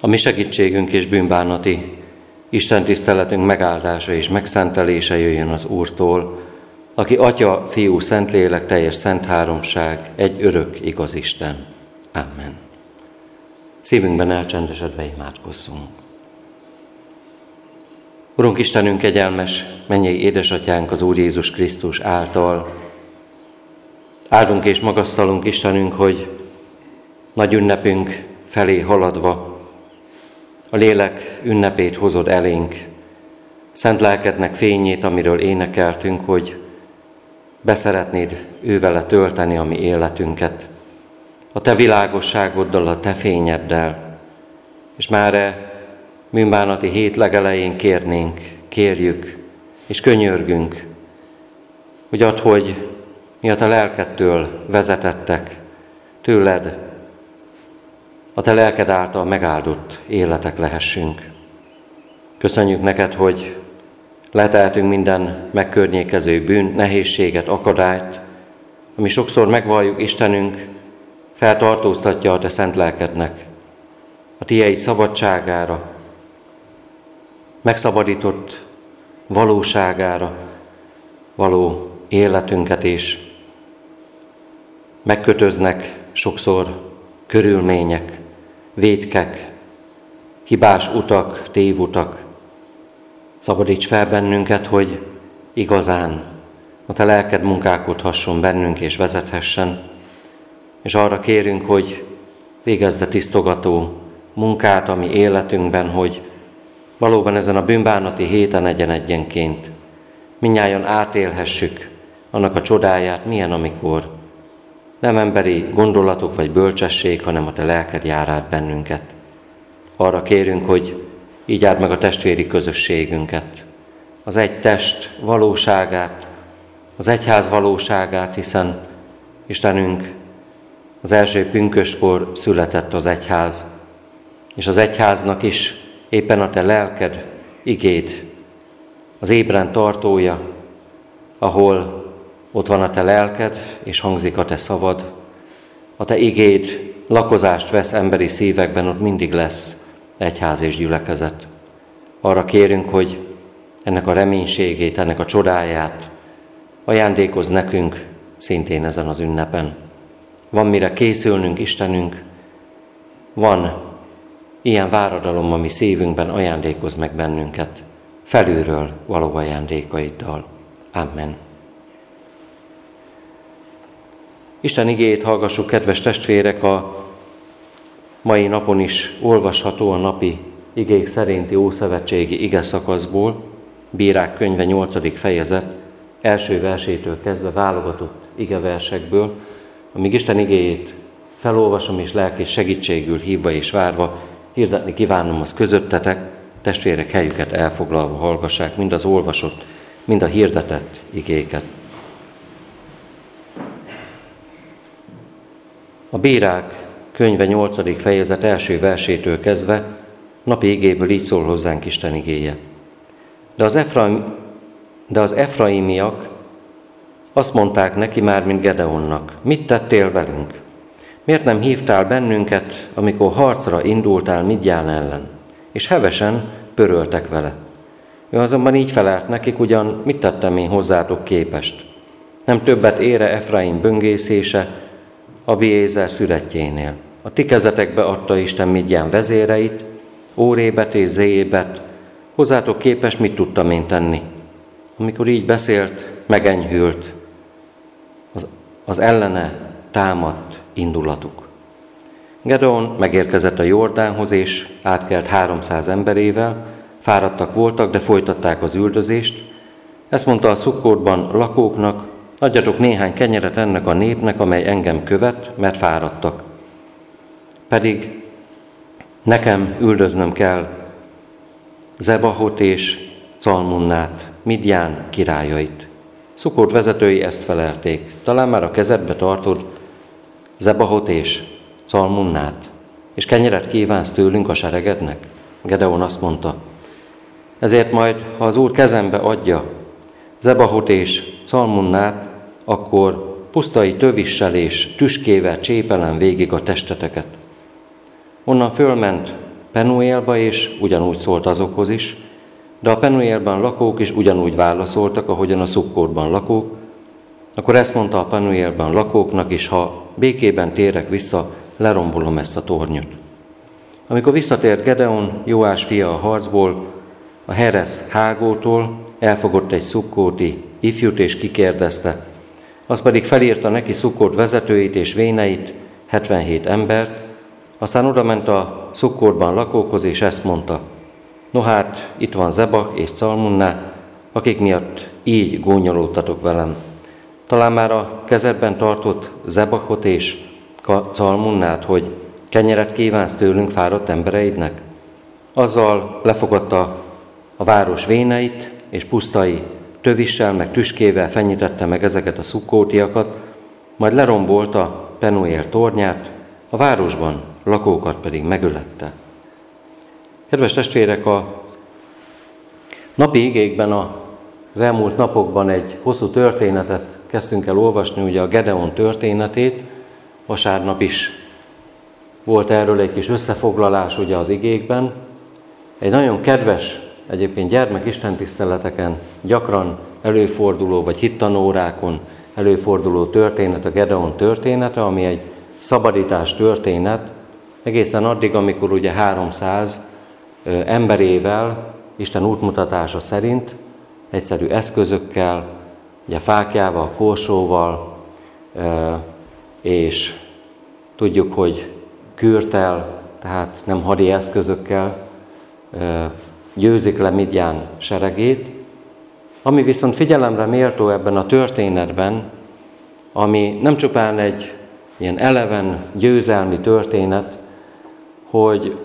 A mi segítségünk és bűnbánati Isten tiszteletünk megáldása és megszentelése jöjjön az Úrtól, aki Atya, Fiú, Szentlélek, teljes szent háromság, egy örök igaz Isten. Amen. Szívünkben elcsendesedve imádkozzunk. Urunk Istenünk, egyelmes, mennyei édesatyánk az Úr Jézus Krisztus által. Áldunk és magasztalunk Istenünk, hogy nagy ünnepünk felé haladva a lélek ünnepét hozod elénk, szent lelkednek fényét, amiről énekeltünk, hogy beszeretnéd ővele tölteni a mi életünket, a te világosságoddal, a te fényeddel, és már e bűnbánati hét legelején kérnénk, kérjük, és könyörgünk, hogy add, hogy mi a te lelkettől vezetettek, tőled a Te lelked által megáldott életek lehessünk. Köszönjük neked, hogy leteltünk minden megkörnyékező bűn, nehézséget, akadályt, ami sokszor megvalljuk Istenünk, feltartóztatja a Te szent lelkednek, a Tieid szabadságára, megszabadított valóságára való életünket is megkötöznek sokszor körülmények, védkek, hibás utak, tévutak. Szabadíts fel bennünket, hogy igazán a Te lelked munkálkodhasson bennünk és vezethessen, és arra kérünk, hogy végezd a tisztogató munkát a mi életünkben, hogy valóban ezen a bűnbánati héten egyen-egyenként minnyáján átélhessük annak a csodáját, milyen amikor nem emberi gondolatok vagy bölcsesség, hanem a te lelked jár át bennünket. Arra kérünk, hogy így áld meg a testvéri közösségünket, az egy test valóságát, az egyház valóságát, hiszen Istenünk az első pünköskor született az egyház, és az egyháznak is éppen a te lelked igét, az ébren tartója, ahol ott van a te lelked, és hangzik a te szavad. A te igéd lakozást vesz emberi szívekben, ott mindig lesz egyház és gyülekezet. Arra kérünk, hogy ennek a reménységét, ennek a csodáját ajándékoz nekünk szintén ezen az ünnepen. Van mire készülnünk, Istenünk, van ilyen váradalom, ami szívünkben ajándékoz meg bennünket, felülről való ajándékaiddal. Amen. Isten igéjét hallgassuk, kedves testvérek, a mai napon is olvasható a napi igék szerinti Ószövetségi ige szakaszból, Bírák könyve 8. fejezet, első versétől kezdve válogatott igeversekből, amíg Isten igéjét felolvasom és lelki segítségül hívva és várva, hirdetni kívánom az közöttetek, testvérek helyüket elfoglalva hallgassák mind az olvasott, mind a hirdetett igéket. A bírák könyve 8. fejezet első versétől kezdve napi igéből így szól hozzánk Isten igéje. De az, Efraim, de az Efraimiak azt mondták neki már, mint Gedeonnak, mit tettél velünk? Miért nem hívtál bennünket, amikor harcra indultál Midján ellen? És hevesen pöröltek vele. Ő azonban így felelt nekik, ugyan mit tettem én hozzátok képest? Nem többet ére Efraim böngészése, Abiézer születjénél. A ti kezetekbe adta Isten Midján vezéreit, Órébet és Zéébet, hozzátok képes mit tudtam én tenni. Amikor így beszélt, megenyhült az, az ellene támadt indulatuk. Gedeon megérkezett a Jordánhoz, és átkelt 300 emberével, fáradtak voltak, de folytatták az üldözést. Ezt mondta a szukkódban lakóknak, Adjatok néhány kenyeret ennek a népnek, amely engem követ, mert fáradtak. Pedig nekem üldöznöm kell Zebahot és Calmunnát, Midján királyait. Szukót vezetői ezt felelték. Talán már a kezedbe tartod Zebahot és Calmunnát, és kenyeret kívánsz tőlünk a seregednek? Gedeon azt mondta, ezért majd, ha az Úr kezembe adja Zebahot és Calmunnát, akkor pusztai tövissel és tüskével csépelem végig a testeteket. Onnan fölment Penuélba, és ugyanúgy szólt azokhoz is, de a Penuélban lakók is ugyanúgy válaszoltak, ahogyan a Szukkódban lakók, akkor ezt mondta a Penuélban lakóknak is, ha békében térek vissza, lerombolom ezt a tornyot. Amikor visszatért Gedeon, Jóás fia a harcból, a Heres Hágótól elfogott egy szukkóti ifjút és kikérdezte, az pedig felírta neki szukkót vezetőit és véneit, 77 embert, aztán oda ment a szukkórban lakókhoz, és ezt mondta, no hát, itt van Zebak és Calmunná, akik miatt így gúnyolódtatok velem. Talán már a kezedben tartott Zebakot és Calmunnát, hogy kenyeret kívánsz tőlünk fáradt embereidnek? Azzal lefogadta a város véneit és pusztai tövissel, meg tüskével fenyítette meg ezeket a szukkótiakat, majd lerombolta Penuél tornyát, a városban lakókat pedig megölette. Kedves testvérek, a napi igékben az elmúlt napokban egy hosszú történetet kezdtünk el olvasni, ugye a Gedeon történetét, vasárnap is volt erről egy kis összefoglalás ugye az igékben. Egy nagyon kedves, egyébként gyermek istentiszteleteken gyakran előforduló, vagy hittanórákon előforduló történet, a Gedeon története, ami egy szabadítás történet, egészen addig, amikor ugye 300 emberével, Isten útmutatása szerint, egyszerű eszközökkel, ugye fákjával, korsóval, és tudjuk, hogy kürtel, tehát nem hadi eszközökkel győzik le Midján seregét, ami viszont figyelemre méltó ebben a történetben, ami nem csupán egy ilyen eleven győzelmi történet, hogy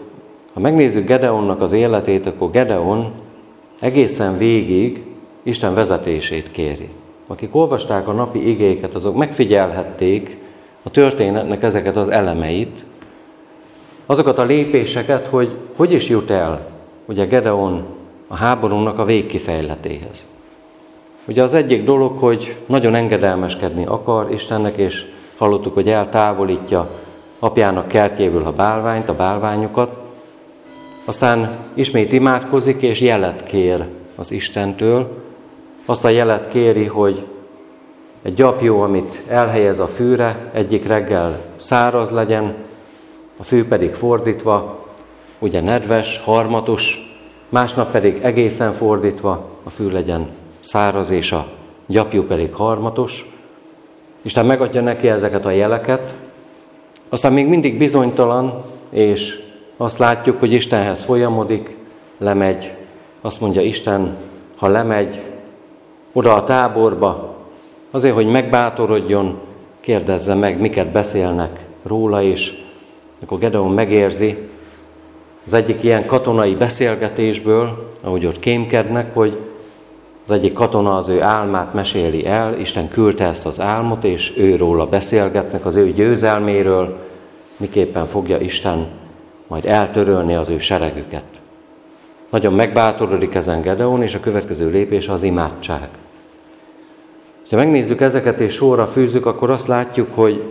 ha megnézzük Gedeonnak az életét, akkor Gedeon egészen végig Isten vezetését kéri. Akik olvasták a napi igéket, azok megfigyelhették a történetnek ezeket az elemeit, azokat a lépéseket, hogy hogy is jut el ugye Gedeon a háborúnak a végkifejletéhez. Ugye az egyik dolog, hogy nagyon engedelmeskedni akar Istennek, és hallottuk, hogy eltávolítja apjának kertjéből a bálványt, a bálványokat, aztán ismét imádkozik, és jelet kér az Istentől. Azt a jelet kéri, hogy egy gyapjó, amit elhelyez a fűre, egyik reggel száraz legyen, a fű pedig fordítva, ugye nedves, harmatos, másnap pedig egészen fordítva, a fű legyen száraz, és a gyapjú pedig harmatos. Isten megadja neki ezeket a jeleket, aztán még mindig bizonytalan, és azt látjuk, hogy Istenhez folyamodik, lemegy, azt mondja Isten, ha lemegy oda a táborba, azért, hogy megbátorodjon, kérdezze meg, miket beszélnek róla, és akkor Gedeon megérzi az egyik ilyen katonai beszélgetésből, ahogy ott kémkednek, hogy az egyik katona az ő álmát meséli el, Isten küldte ezt az álmot, és ő róla beszélgetnek, az ő győzelméről, miképpen fogja Isten majd eltörölni az ő seregüket. Nagyon megbátorodik ezen Gedeon, és a következő lépés az imádság. Ha megnézzük ezeket és sorra fűzzük, akkor azt látjuk, hogy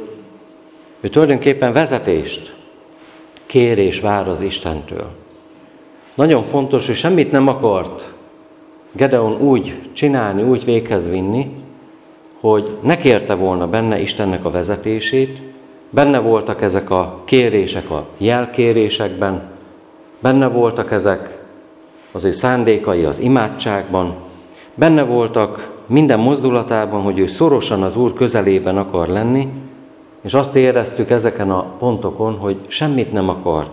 ő tulajdonképpen vezetést kér és vár az Istentől. Nagyon fontos, hogy semmit nem akart Gedeon úgy csinálni, úgy véghez vinni, hogy ne kérte volna benne Istennek a vezetését, benne voltak ezek a kérések a jelkérésekben, benne voltak ezek az ő szándékai az imádságban, benne voltak minden mozdulatában, hogy ő szorosan az Úr közelében akar lenni, és azt éreztük ezeken a pontokon, hogy semmit nem akar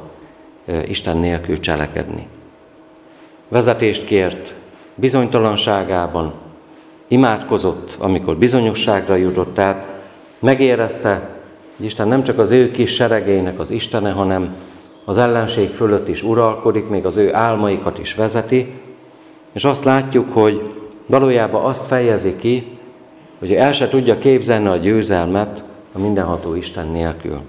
Isten nélkül cselekedni. Vezetést kért bizonytalanságában, imádkozott, amikor bizonyosságra jutott, tehát megérezte, hogy Isten nem csak az ő kis seregének az Istene, hanem az ellenség fölött is uralkodik, még az ő álmaikat is vezeti, és azt látjuk, hogy valójában azt fejezi ki, hogy el se tudja képzelni a győzelmet a mindenható Isten nélkül.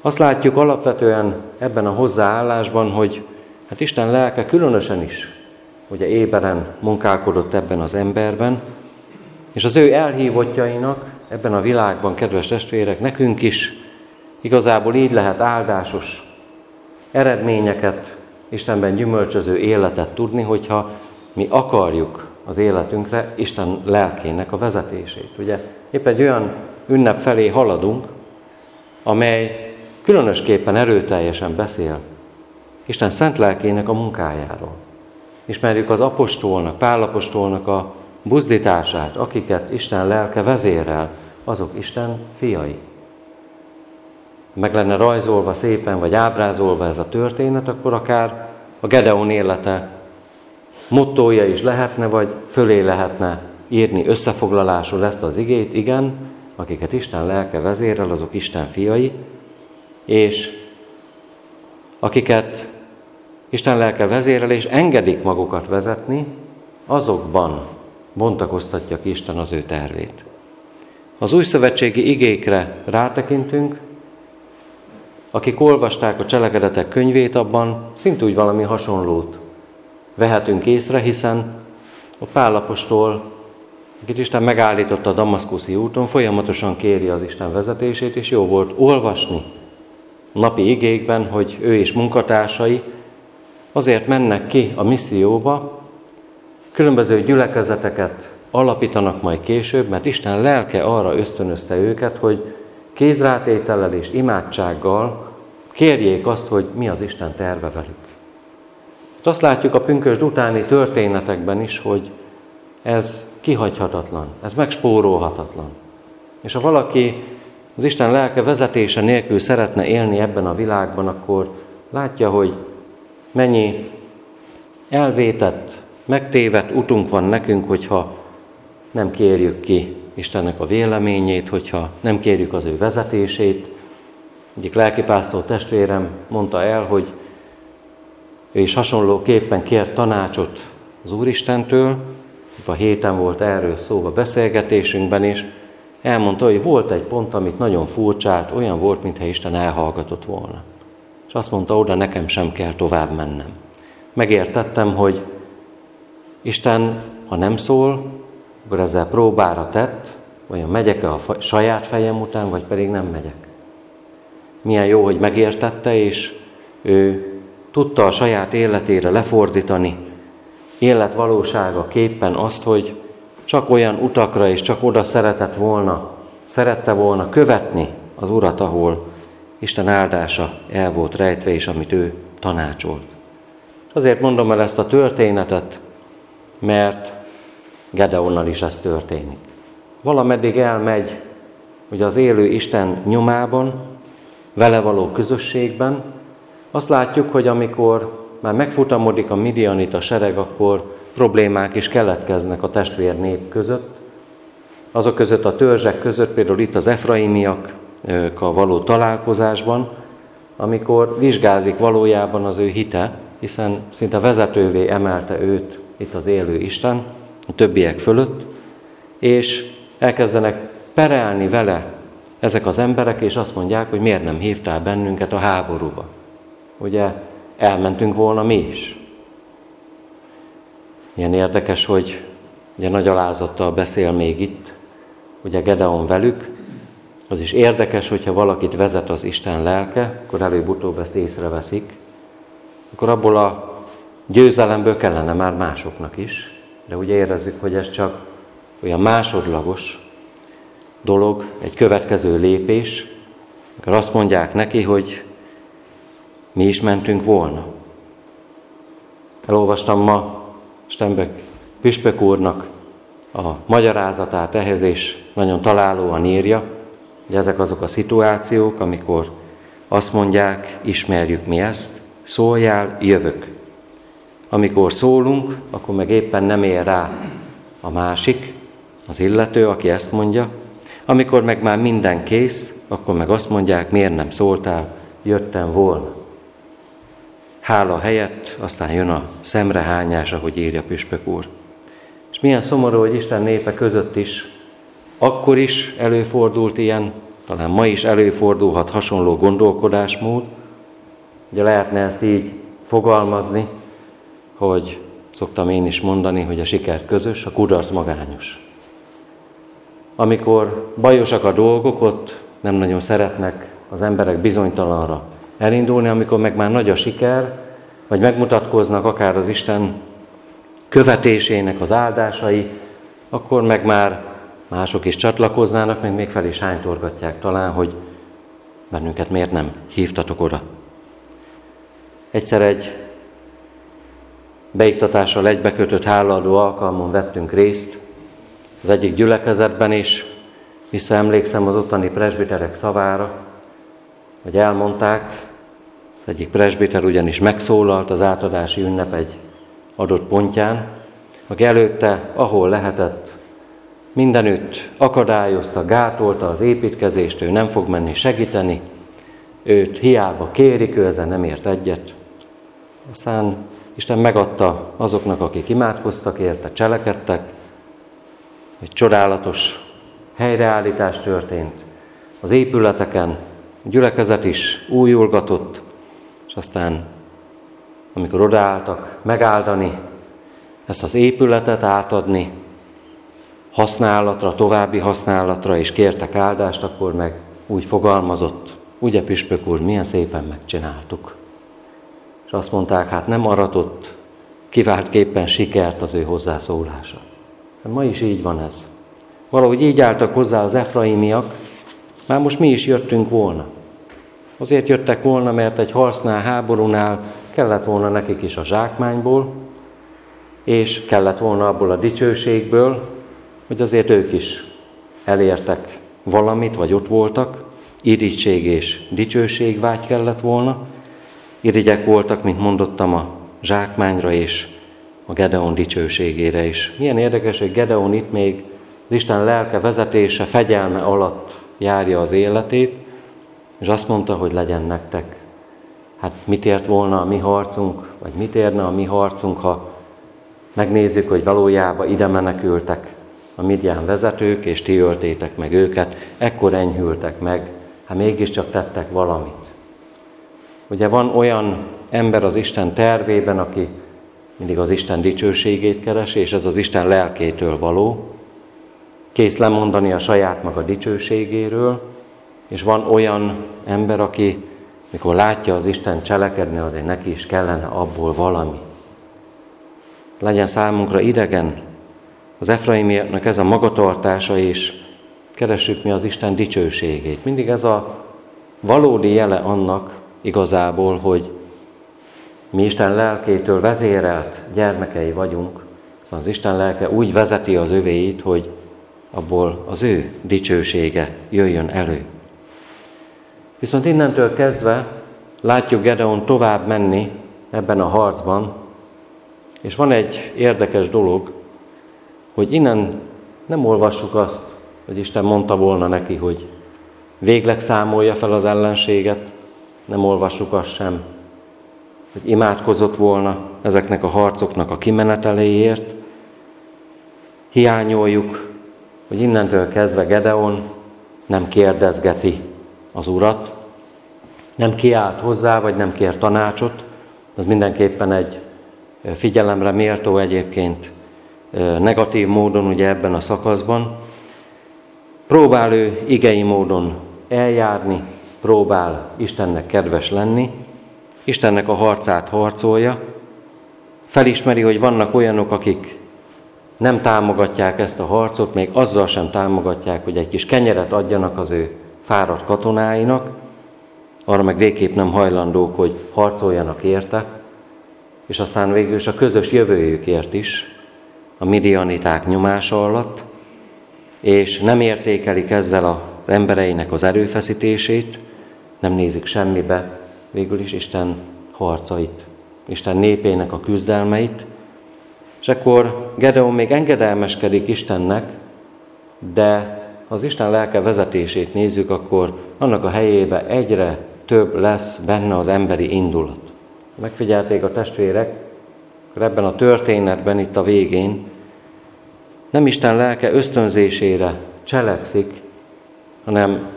Azt látjuk alapvetően ebben a hozzáállásban, hogy hát Isten lelke különösen is ugye éberen munkálkodott ebben az emberben, és az ő elhívottjainak ebben a világban, kedves testvérek, nekünk is igazából így lehet áldásos eredményeket, Istenben gyümölcsöző életet tudni, hogyha mi akarjuk az életünkre Isten lelkének a vezetését. Ugye épp egy olyan ünnep felé haladunk, amely különösképpen erőteljesen beszél Isten szent lelkének a munkájáról. Ismerjük az apostolnak, pálapostolnak a buzdítását, akiket Isten lelke vezérel, azok Isten fiai. Meg lenne rajzolva szépen, vagy ábrázolva ez a történet, akkor akár a Gedeon élete mottója is lehetne, vagy fölé lehetne írni összefoglalásról ezt az igét, igen, akiket Isten lelke vezérel, azok Isten fiai, és akiket Isten lelke vezérel, és engedik magukat vezetni, azokban bontakoztatja ki Isten az ő tervét. Az új szövetségi igékre rátekintünk, akik olvasták a cselekedetek könyvét, abban szintúgy valami hasonlót vehetünk észre, hiszen a Pálapostól, akit Isten megállította a Damaszkuszi úton, folyamatosan kéri az Isten vezetését, és jó volt olvasni napi igékben, hogy ő és munkatársai azért mennek ki a misszióba, különböző gyülekezeteket alapítanak majd később, mert Isten lelke arra ösztönözte őket, hogy kézrátétellel és imádsággal kérjék azt, hogy mi az Isten terve velük. Azt látjuk a pünkösd utáni történetekben is, hogy ez kihagyhatatlan, ez megspórolhatatlan. És ha valaki az Isten lelke vezetése nélkül szeretne élni ebben a világban, akkor látja, hogy mennyi elvétett, megtévedt utunk van nekünk, hogyha nem kérjük ki Istennek a véleményét, hogyha nem kérjük az ő vezetését. Egyik lelkipásztor testvérem mondta el, hogy ő is hasonlóképpen kért tanácsot az Úristentől, a héten volt erről szó a beszélgetésünkben is, elmondta, hogy volt egy pont, amit nagyon furcsált, olyan volt, mintha Isten elhallgatott volna. És azt mondta, oda nekem sem kell tovább mennem. Megértettem, hogy Isten, ha nem szól, akkor ezzel próbára tett, vajon megyek-e a saját fejem után, vagy pedig nem megyek. Milyen jó, hogy megértette, és ő tudta a saját életére lefordítani, életvalósága képpen azt, hogy csak olyan utakra és csak oda szeretett volna, szerette volna követni az Urat, ahol Isten áldása el volt rejtve, és amit ő tanácsolt. Azért mondom el ezt a történetet, mert Gedeonnal is ez történik. Valameddig elmegy, hogy az élő Isten nyomában, vele való közösségben, azt látjuk, hogy amikor már megfutamodik a midianita sereg, akkor problémák is keletkeznek a testvér nép között. Azok között a törzsek között, például itt az Efraimiakkal való találkozásban, amikor vizsgázik valójában az ő hite, hiszen szinte vezetővé emelte őt itt az élő Isten, a többiek fölött, és elkezdenek perelni vele ezek az emberek, és azt mondják, hogy miért nem hívtál bennünket a háborúba. Ugye elmentünk volna mi is. Milyen érdekes, hogy ugye nagy alázattal beszél még itt, ugye Gedeon velük, az is érdekes, hogyha valakit vezet az Isten lelke, akkor előbb-utóbb ezt észreveszik, akkor abból a győzelemből kellene már másoknak is, de ugye érezzük, hogy ez csak olyan másodlagos dolog, egy következő lépés, akkor azt mondják neki, hogy mi is mentünk volna. Elolvastam ma Stenbek Püspök úrnak a magyarázatát ehhez, és nagyon találóan írja, hogy ezek azok a szituációk, amikor azt mondják, ismerjük mi ezt, szóljál, jövök. Amikor szólunk, akkor meg éppen nem ér rá a másik, az illető, aki ezt mondja. Amikor meg már minden kész, akkor meg azt mondják, miért nem szóltál, jöttem volna hála helyett, aztán jön a szemrehányás, ahogy írja Püspök úr. És milyen szomorú, hogy Isten népe között is, akkor is előfordult ilyen, talán ma is előfordulhat hasonló gondolkodásmód. Ugye lehetne ezt így fogalmazni, hogy szoktam én is mondani, hogy a siker közös, a kudarc magányos. Amikor bajosak a dolgok, ott nem nagyon szeretnek az emberek bizonytalanra elindulni, amikor meg már nagy a siker, vagy megmutatkoznak akár az Isten követésének az áldásai, akkor meg már mások is csatlakoznának, meg még fel is hánytorgatják talán, hogy bennünket miért nem hívtatok oda. Egyszer egy beiktatással egybekötött hálaadó alkalmon vettünk részt, az egyik gyülekezetben is, visszaemlékszem az ottani presbiterek szavára, hogy elmondták, az egyik presbiter ugyanis megszólalt az átadási ünnep egy adott pontján, aki előtte, ahol lehetett, mindenütt akadályozta, gátolta az építkezést, ő nem fog menni segíteni, őt hiába kérik, ő ezen nem ért egyet. Aztán Isten megadta azoknak, akik imádkoztak érte, cselekedtek, egy csodálatos helyreállítás történt. Az épületeken gyülekezet is újulgatott, aztán, amikor odaálltak megáldani, ezt az épületet átadni, használatra, további használatra, és kértek áldást, akkor meg úgy fogalmazott, ugye Püspök úr, milyen szépen megcsináltuk. És azt mondták, hát nem aratott kiváltképpen sikert az ő hozzászólása. De ma is így van ez. Valahogy így álltak hozzá az efraimiak, már most mi is jöttünk volna. Azért jöttek volna, mert egy harcnál, háborúnál kellett volna nekik is a zsákmányból, és kellett volna abból a dicsőségből, hogy azért ők is elértek valamit, vagy ott voltak, irítség és dicsőségvágy kellett volna. Irigyek voltak, mint mondottam, a zsákmányra és a Gedeon dicsőségére is. Milyen érdekes, hogy Gedeon itt még az Isten lelke vezetése, fegyelme alatt járja az életét, és azt mondta, hogy legyen nektek. Hát mit ért volna a mi harcunk, vagy mit érne a mi harcunk, ha megnézzük, hogy valójában ide menekültek a Midian vezetők, és ti öltétek meg őket, ekkor enyhültek meg, hát mégiscsak tettek valamit. Ugye van olyan ember az Isten tervében, aki mindig az Isten dicsőségét keres, és ez az Isten lelkétől való, kész lemondani a saját maga dicsőségéről, és van olyan ember, aki mikor látja az Isten cselekedni, azért neki is kellene abból valami. Legyen számunkra idegen az Efraimiaknak ez a magatartása, és keressük mi az Isten dicsőségét. Mindig ez a valódi jele annak igazából, hogy mi Isten lelkétől vezérelt gyermekei vagyunk, szóval az Isten lelke úgy vezeti az övéit, hogy abból az ő dicsősége jöjjön elő. Viszont innentől kezdve látjuk Gedeon tovább menni ebben a harcban, és van egy érdekes dolog, hogy innen nem olvassuk azt, hogy Isten mondta volna neki, hogy végleg számolja fel az ellenséget, nem olvassuk azt sem, hogy imádkozott volna ezeknek a harcoknak a kimeneteléért. Hiányoljuk, hogy innentől kezdve Gedeon nem kérdezgeti az urat, nem kiált hozzá, vagy nem kér tanácsot, az mindenképpen egy figyelemre méltó egyébként negatív módon ugye ebben a szakaszban. Próbál ő igei módon eljárni, próbál Istennek kedves lenni, Istennek a harcát harcolja, felismeri, hogy vannak olyanok, akik nem támogatják ezt a harcot, még azzal sem támogatják, hogy egy kis kenyeret adjanak az ő fáradt katonáinak, arra meg végképp nem hajlandók, hogy harcoljanak érte, és aztán végül is a közös jövőjükért is, a midianiták nyomása alatt, és nem értékelik ezzel az embereinek az erőfeszítését, nem nézik semmibe, végül is Isten harcait, Isten népének a küzdelmeit, és akkor Gedeon még engedelmeskedik Istennek, de az Isten lelke vezetését nézzük, akkor annak a helyébe egyre több lesz benne az emberi indulat. Megfigyelték a testvérek, ebben a történetben, itt a végén, nem Isten lelke ösztönzésére cselekszik, hanem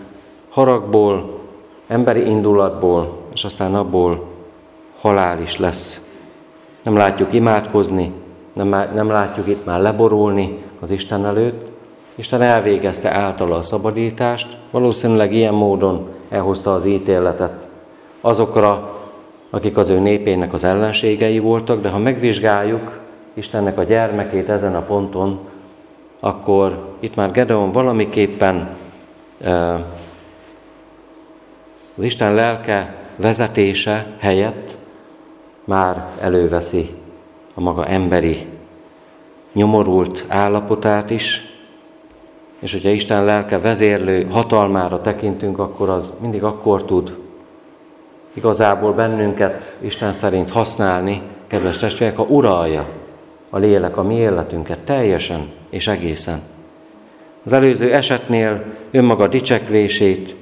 haragból, emberi indulatból, és aztán abból halál is lesz. Nem látjuk imádkozni, nem, nem látjuk itt már leborulni az Isten előtt. Isten elvégezte általa a szabadítást, valószínűleg ilyen módon elhozta az ítéletet. Azokra, akik az ő népének az ellenségei voltak, de ha megvizsgáljuk Istennek a gyermekét ezen a ponton, akkor itt már Gedeon valamiképpen az Isten lelke vezetése helyett már előveszi a maga emberi nyomorult állapotát is, és hogyha Isten lelke vezérlő hatalmára tekintünk, akkor az mindig akkor tud igazából bennünket Isten szerint használni, kedves testvérek, ha uralja a lélek a mi életünket teljesen és egészen. Az előző esetnél önmaga dicsekvését,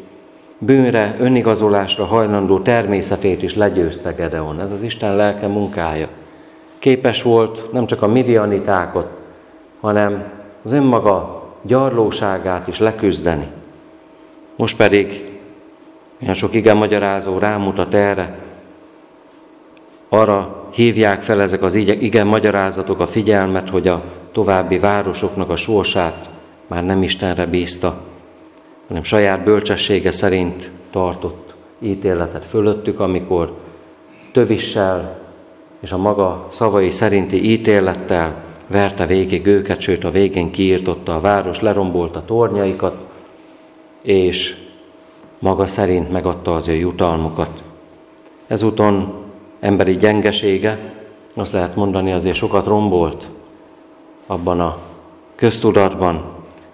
bűnre, önigazolásra hajlandó természetét is legyőzte Gedeon. Ez az Isten lelke munkája. Képes volt nem csak a midianitákot, hanem az önmaga gyarlóságát is leküzdeni. Most pedig olyan sok igen magyarázó rámutat erre, arra hívják fel ezek az igen magyarázatok a figyelmet, hogy a további városoknak a sorsát már nem Istenre bízta, hanem saját bölcsessége szerint tartott ítéletet fölöttük, amikor tövissel és a maga szavai szerinti ítélettel verte végig őket, sőt a végén kiírtotta a város, lerombolta tornyaikat, és maga szerint megadta az ő jutalmukat. Ezúton emberi gyengesége, azt lehet mondani, azért sokat rombolt abban a köztudatban,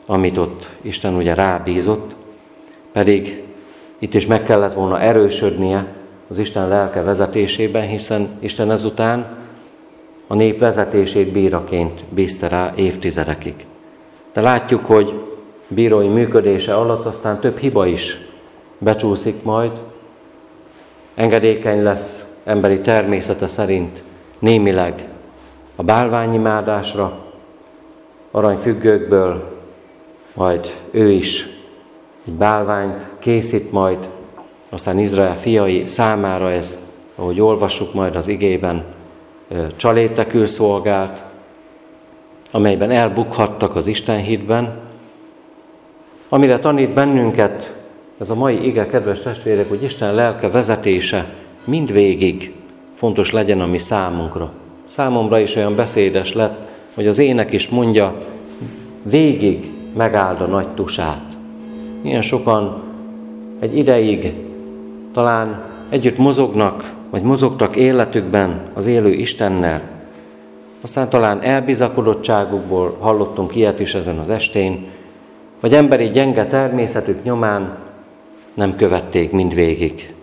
amit ott Isten ugye rábízott, pedig itt is meg kellett volna erősödnie az Isten lelke vezetésében, hiszen Isten ezután a nép vezetését bíraként bízta rá évtizedekig. De látjuk, hogy bírói működése alatt aztán több hiba is becsúszik majd, engedékeny lesz emberi természete szerint némileg a bálványimádásra, aranyfüggőkből majd ő is egy bálványt készít majd, aztán Izrael fiai számára ez, ahogy olvassuk majd az igében, csalétekül szolgált, amelyben elbukhattak az Isten hitben, amire tanít bennünket ez a mai ige, kedves testvérek, hogy Isten lelke vezetése mindvégig fontos legyen a mi számunkra. Számomra is olyan beszédes lett, hogy az ének is mondja, végig megáld a nagy tusát. Milyen sokan egy ideig talán együtt mozognak, vagy mozogtak életükben az élő Istennel, aztán talán elbizakodottságukból hallottunk ilyet is ezen az estén, vagy emberi gyenge természetük nyomán nem követték mindvégig.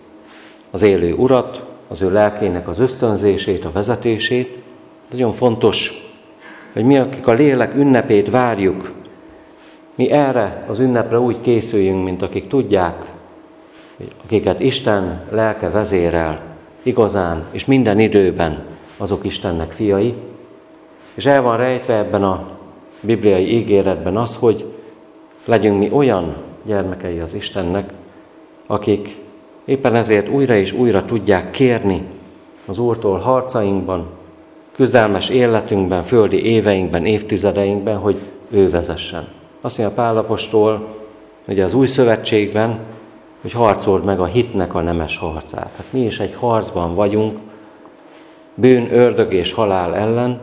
Az élő urat, az ő lelkének az ösztönzését, a vezetését. Nagyon fontos, hogy mi, akik a lélek ünnepét várjuk, mi erre az ünnepre úgy készüljünk, mint akik tudják, akiket Isten lelke vezérel igazán, és minden időben azok Istennek fiai. És el van rejtve ebben a bibliai ígéretben az, hogy legyünk mi olyan gyermekei az Istennek, akik éppen ezért újra és újra tudják kérni az Úrtól harcainkban, küzdelmes életünkben, földi éveinkben, évtizedeinkben, hogy ő vezessen. Azt mondja Pálapostól, hogy az új szövetségben, hogy harcold meg a hitnek a nemes harcát. Hát mi is egy harcban vagyunk, bűn, ördög és halál ellen.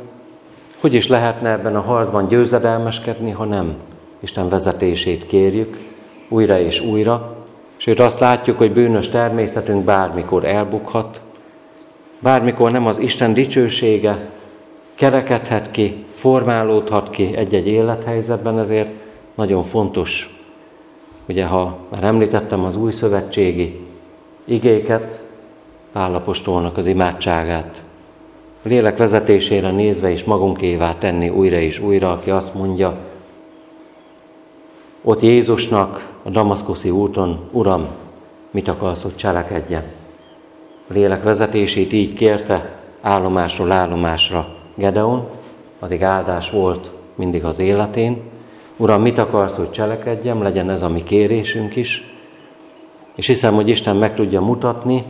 Hogy is lehetne ebben a harcban győzedelmeskedni, ha nem Isten vezetését kérjük újra és újra, Sőt azt látjuk, hogy bűnös természetünk bármikor elbukhat, bármikor nem az Isten dicsősége kerekedhet ki, formálódhat ki egy-egy élethelyzetben, ezért nagyon fontos, ugye ha már említettem az új szövetségi igéket, Pálapostolnak az imádságát, a lélek vezetésére nézve is magunkévá tenni újra és újra, aki azt mondja, ott Jézusnak a damaszkuszi úton, Uram, mit akarsz, hogy cselekedjen? A lélek vezetését így kérte állomásról állomásra Gedeon, addig áldás volt mindig az életén. Uram, mit akarsz, hogy cselekedjem, legyen ez a mi kérésünk is. És hiszem, hogy Isten meg tudja mutatni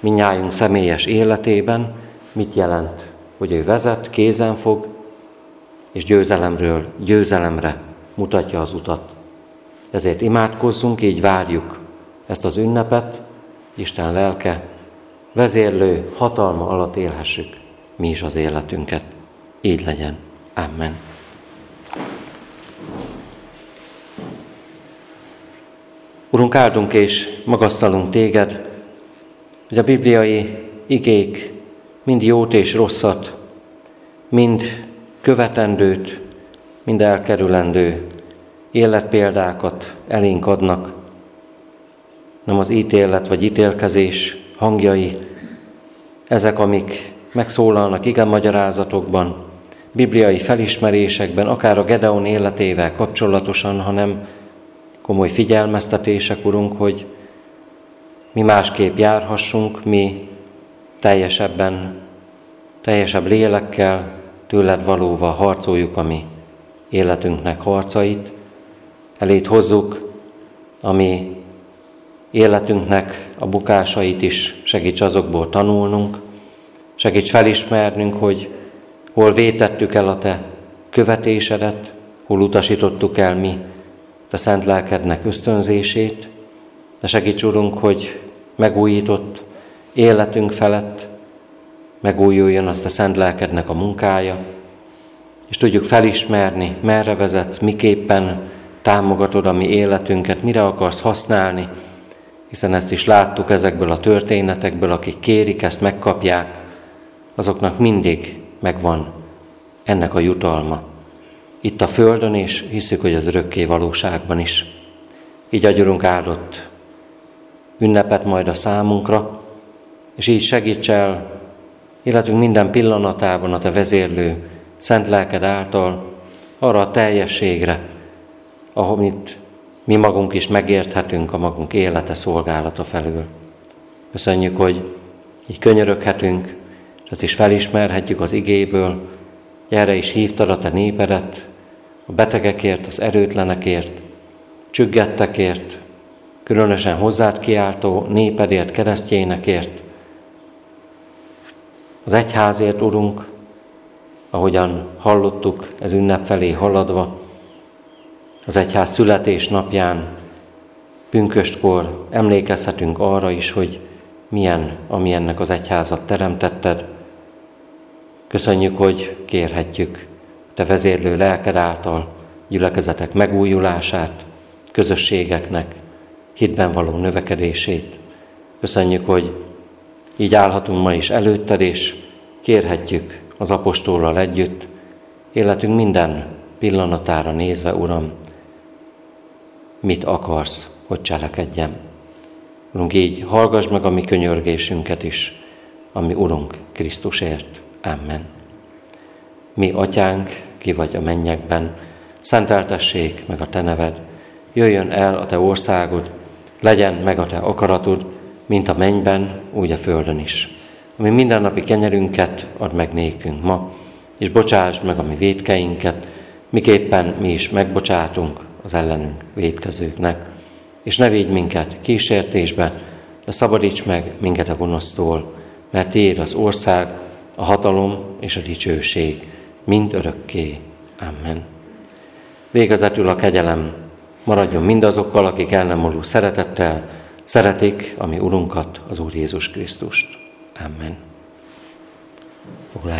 minnyájunk személyes életében, mit jelent, hogy ő vezet, kézen fog, és győzelemről győzelemre mutatja az utat. Ezért imádkozzunk, így várjuk ezt az ünnepet, Isten lelke, vezérlő hatalma alatt élhessük mi is az életünket. Így legyen. Amen. Urunk, áldunk és magasztalunk téged, hogy a bibliai igék mind jót és rosszat, mind követendőt, mind elkerülendő életpéldákat elénk adnak. Nem az ítélet vagy ítélkezés hangjai, ezek, amik megszólalnak igen magyarázatokban, bibliai felismerésekben, akár a Gedeon életével kapcsolatosan, hanem komoly figyelmeztetések, Urunk, hogy mi másképp járhassunk, mi teljesebben, teljesebb lélekkel, tőled valóval harcoljuk a mi életünknek harcait, elét hozzuk, ami életünknek a bukásait is segíts azokból tanulnunk, segíts felismernünk, hogy hol vétettük el a Te követésedet, hol utasítottuk el mi Te szent lelkednek ösztönzését, de segíts, Urunk, hogy megújított életünk felett megújuljon a Te szent lelkednek a munkája, és tudjuk felismerni, merre vezetsz, miképpen támogatod a mi életünket, mire akarsz használni, hiszen ezt is láttuk ezekből a történetekből, akik kérik, ezt megkapják, azoknak mindig megvan ennek a jutalma. Itt a Földön, és hiszük, hogy az örökké valóságban is. Így agyurunk áldott ünnepet majd a számunkra, és így segíts el életünk minden pillanatában a Te vezérlő szent lelked által arra a teljességre, amit mi magunk is megérthetünk a magunk élete szolgálata felül. Köszönjük, hogy így könyöröghetünk, és ezt is felismerhetjük az igéből, erre is hívtad a te népedet, a betegekért, az erőtlenekért, csüggettekért, különösen hozzád kiáltó népedért, keresztjénekért, az egyházért, Urunk, ahogyan hallottuk ez ünnep felé haladva, az egyház születés napján, pünköstkor emlékezhetünk arra is, hogy milyen, ami ennek az egyházat teremtetted. Köszönjük, hogy kérhetjük Te vezérlő lelked által gyülekezetek megújulását, közösségeknek, hitben való növekedését. Köszönjük, hogy így állhatunk ma is előtted, és kérhetjük az apostollal együtt, életünk minden pillanatára nézve, Uram, mit akarsz, hogy cselekedjem. Urunk, így hallgass meg a mi könyörgésünket is, ami Urunk Krisztusért. Amen. Mi, Atyánk, ki vagy a mennyekben, szenteltessék meg a Te neved, jöjjön el a Te országod, legyen meg a Te akaratod, mint a mennyben, úgy a földön is. Ami mindennapi kenyerünket ad meg nékünk ma, és bocsásd meg a mi védkeinket, miképpen mi is megbocsátunk az ellenünk védkezőknek. És ne védj minket kísértésbe, de szabadíts meg minket a gonosztól, mert Tiéd az ország, a hatalom és a dicsőség, mind örökké. Amen. Végezetül a kegyelem maradjon mindazokkal, akik el nem múló szeretettel szeretik a mi Urunkat, az Úr Jézus Krisztust. Amen. Foglalj